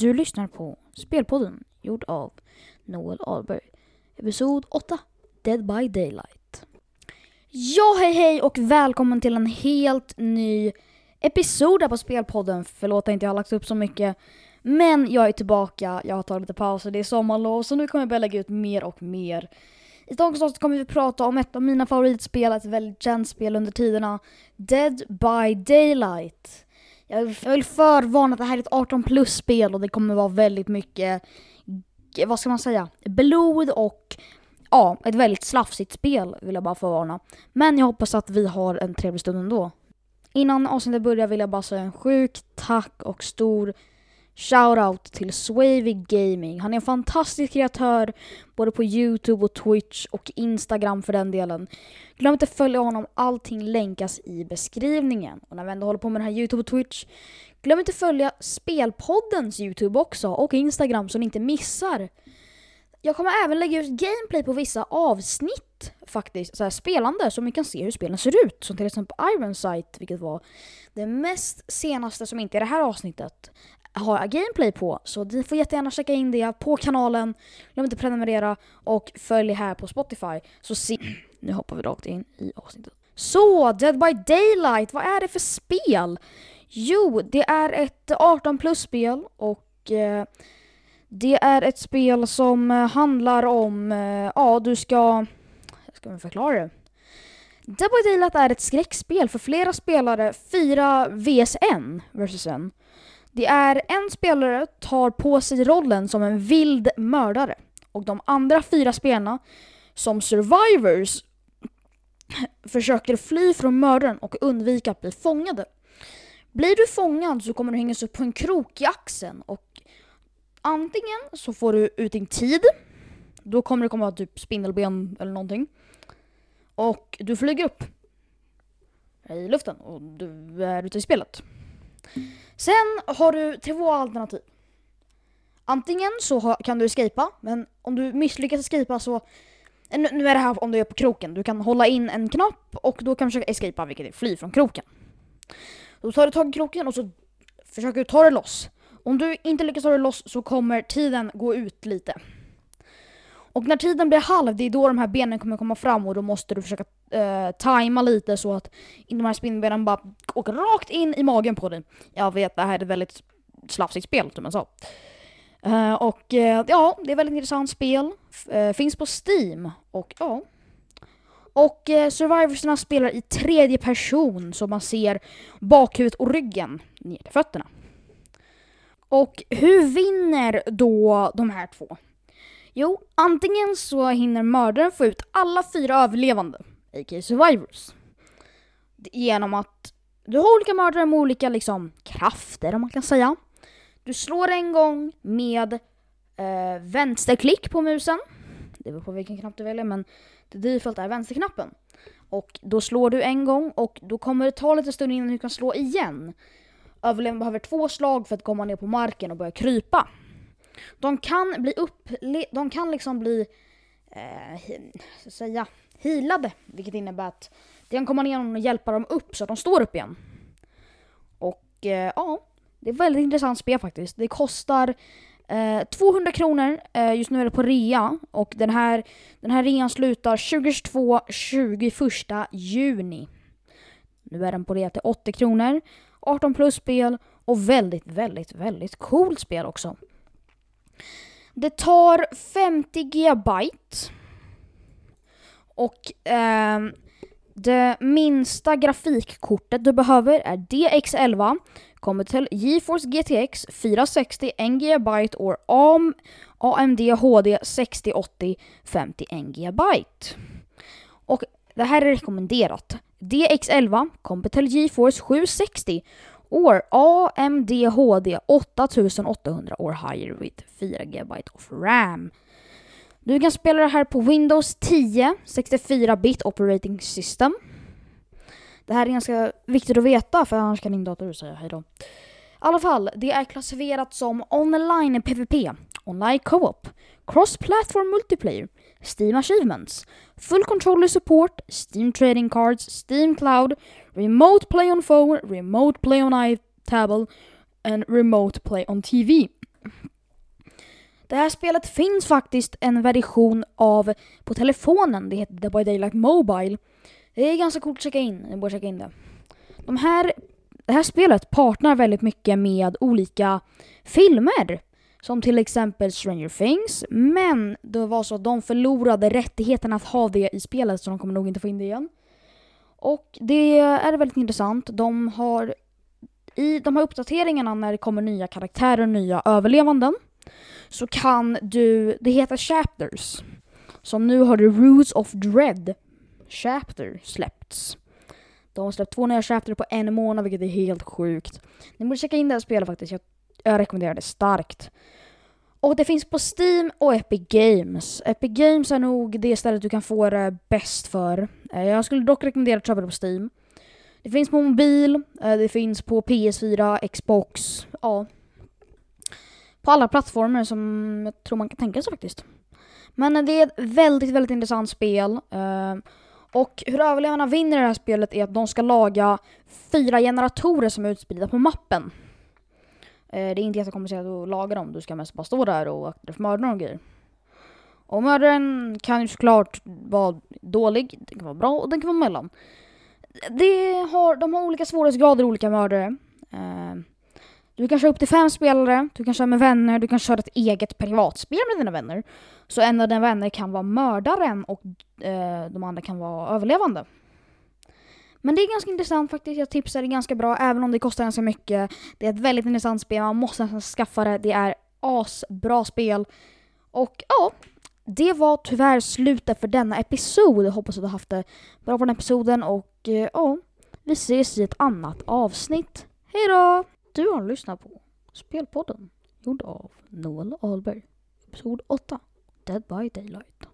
Du lyssnar på Spelpodden gjord av Noel Ahlberg. Episod 8 Dead by Daylight. Ja, hej hej och välkommen till en helt ny episod här på Spelpodden. Förlåt att jag inte har lagt upp så mycket. Men jag är tillbaka, jag har tagit lite pauser, det är sommarlov så nu kommer jag börja lägga ut mer och mer. I dagens avsnitt kommer vi prata om ett av mina favoritspel, ett väldigt känt spel under tiderna. Dead by Daylight. Jag vill förvarna att det här är ett 18 plus spel och det kommer vara väldigt mycket, vad ska man säga, blod och ja, ett väldigt slafsigt spel vill jag bara förvarna. Men jag hoppas att vi har en trevlig stund ändå. Innan avsnittet börjar vill jag bara säga en sjuk tack och stor Shoutout till Swavy Gaming. Han är en fantastisk kreatör både på Youtube och Twitch och Instagram för den delen. Glöm inte att följa honom, allting länkas i beskrivningen. Och när vi ändå håller på med den här Youtube och Twitch, glöm inte att följa Spelpoddens Youtube också och Instagram så ni inte missar. Jag kommer även lägga ut gameplay på vissa avsnitt faktiskt, så här spelande, så ni kan se hur spelen ser ut. Som till exempel Iron Sight, vilket var det mest senaste som inte är det här avsnittet har jag gameplay på. Så ni får jättegärna checka in det på kanalen. Glöm inte prenumerera och följ här på Spotify. Så se... Nu hoppar vi rakt in i avsnittet. Så, Dead by Daylight, vad är det för spel? Jo, det är ett 18 plus-spel och eh, det är ett spel som eh, handlar om, eh, ja du ska... Ska vi förklara det? Dead by Daylight är ett skräckspel för flera spelare, 4 vs 1 versus 1. Det är en spelare tar på sig rollen som en vild mördare och de andra fyra spelarna som survivors försöker fly från mördaren och undvika att bli fångade. Blir du fångad så kommer du hängas upp på en krok i axeln och antingen så får du ut din tid, då kommer det komma typ spindelben eller någonting. Och du flyger upp i luften och du är ute i spelet. Sen har du två alternativ. Antingen så kan du escapa, men om du misslyckas escapa så... Eh, nu är det här om du är på kroken. Du kan hålla in en knapp och då kan du försöka escapa, vilket är fly från kroken. Då tar du tag i kroken och så försöker du ta dig loss. Om du inte lyckas ta dig loss så kommer tiden gå ut lite. Och när tiden blir halv, det är då de här benen kommer komma fram och då måste du försöka eh, tajma lite så att de här spinnbenen bara åker rakt in i magen på dig. Jag vet, det här är ett väldigt slafsigt spel som jag sa. Uh, och uh, ja, det är ett väldigt intressant spel. Eh, finns på Steam och ja. Och survivorsarna spelar i tredje person så man ser bakhuvudet och ryggen ner till fötterna. Och hur vinner då de här två? Jo, antingen så hinner mördaren få ut alla fyra överlevande, a.k.a. survivors. Genom att du har olika mördare med olika liksom, krafter, om man kan säga. Du slår en gång med eh, vänsterklick på musen. Det beror på vilken knapp du väljer, men det default är vänsterknappen. Och då slår du en gång och då kommer det ta lite stund innan du kan slå igen. Överlevande behöver två slag för att komma ner på marken och börja krypa. De kan bli upp, de kan liksom bli, eh, så att säga, healade. Vilket innebär att det kan komma ner och hjälpa dem upp så att de står upp igen. Och eh, ja, det är ett väldigt intressant spel faktiskt. Det kostar eh, 200 kronor, eh, just nu är det på rea. Och den här, den här rean slutar 2022, 21 juni. Nu är den på rea till 80 kronor. 18 plus spel och väldigt, väldigt, väldigt coolt spel också. Det tar 50 GB. Och eh, det minsta grafikkortet du behöver är DX11, kommer till GeForce GTX 460 1 GB och AMD HD 6080 51 GB. Och det här är rekommenderat. DX11 kommer till GeForce 760 år AMD HD 8800 år higher with 4 GB of RAM. Du kan spela det här på Windows 10 64-bit operating system. Det här är ganska viktigt att veta för annars kan din dator säga hejdå. I alla fall, det är klassificerat som online PVP, online co-op, cross-platform multiplayer, Steam Achievements, Full Controller Support, Steam Trading Cards, Steam Cloud, Remote Play on Phone, Remote Play on iTable and Remote Play on TV. Det här spelet finns faktiskt en version av på telefonen. Det heter The by Daylight Mobile. Det är ganska coolt att checka in. Ni borde checka in det. De här, det här spelet partner väldigt mycket med olika filmer. Som till exempel Stranger Things. Men det var så att de förlorade rättigheten att ha det i spelet så de kommer nog inte få in det igen. Och det är väldigt intressant. De har i de här uppdateringarna när det kommer nya karaktärer och nya överlevanden så kan du, det heter chapters. Som nu har du Roots of Dread chapter släppts. De har släppt två nya chapter på en månad vilket är helt sjukt. Ni borde checka in det här spelet faktiskt, jag, jag rekommenderar det starkt. Och det finns på Steam och Epic Games. Epic Games är nog det stället du kan få det bäst för. Eh, jag skulle dock rekommendera att köpa det på Steam. Det finns på mobil, eh, det finns på PS4, Xbox, ja. På alla plattformar som jag tror man kan tänka sig faktiskt. Men det är ett väldigt, väldigt intressant spel. Eh, och hur överlevarna vinner det här spelet är att de ska laga fyra generatorer som är utspridda på mappen. Eh, det är inte jättekomplicerat att laga dem, du ska mest bara stå där och akta dig för mördaren och grejer. Och mördaren kan ju såklart vara dålig, den kan vara bra och den kan vara mellan. Det har, de har olika svårighetsgrader, olika mördare. Du kan köra upp till fem spelare, du kan köra med vänner, du kan köra ett eget privatspel med dina vänner. Så en av dina vänner kan vara mördaren och eh, de andra kan vara överlevande. Men det är ganska intressant faktiskt, jag tipsar det ganska bra även om det kostar ganska mycket. Det är ett väldigt intressant spel, man måste nästan skaffa det. Det är asbra spel. Och ja, det var tyvärr slutet för denna episod. Jag hoppas att du har haft det bra på den episoden och eh, ja, vi ses i ett annat avsnitt. Hejdå! Du har lyssnat på Spelpodden, gjord av Noel Ahlberg. Episod 8, Dead by Daylight.